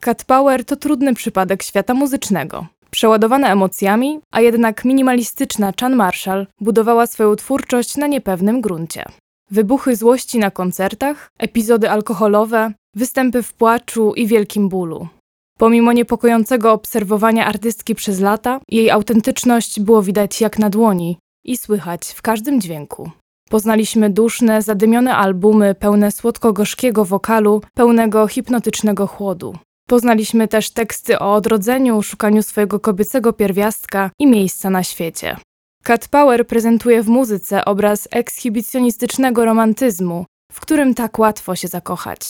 Cat Power to trudny przypadek świata muzycznego. Przeładowana emocjami, a jednak minimalistyczna Chan Marshall budowała swoją twórczość na niepewnym gruncie. Wybuchy złości na koncertach, epizody alkoholowe, występy w płaczu i wielkim bólu. Pomimo niepokojącego obserwowania artystki przez lata, jej autentyczność było widać jak na dłoni i słychać w każdym dźwięku. Poznaliśmy duszne, zadymione albumy pełne słodko-gorzkiego wokalu, pełnego hipnotycznego chłodu. Poznaliśmy też teksty o odrodzeniu, szukaniu swojego kobiecego pierwiastka i miejsca na świecie. Cat Power prezentuje w muzyce obraz ekshibicjonistycznego romantyzmu, w którym tak łatwo się zakochać.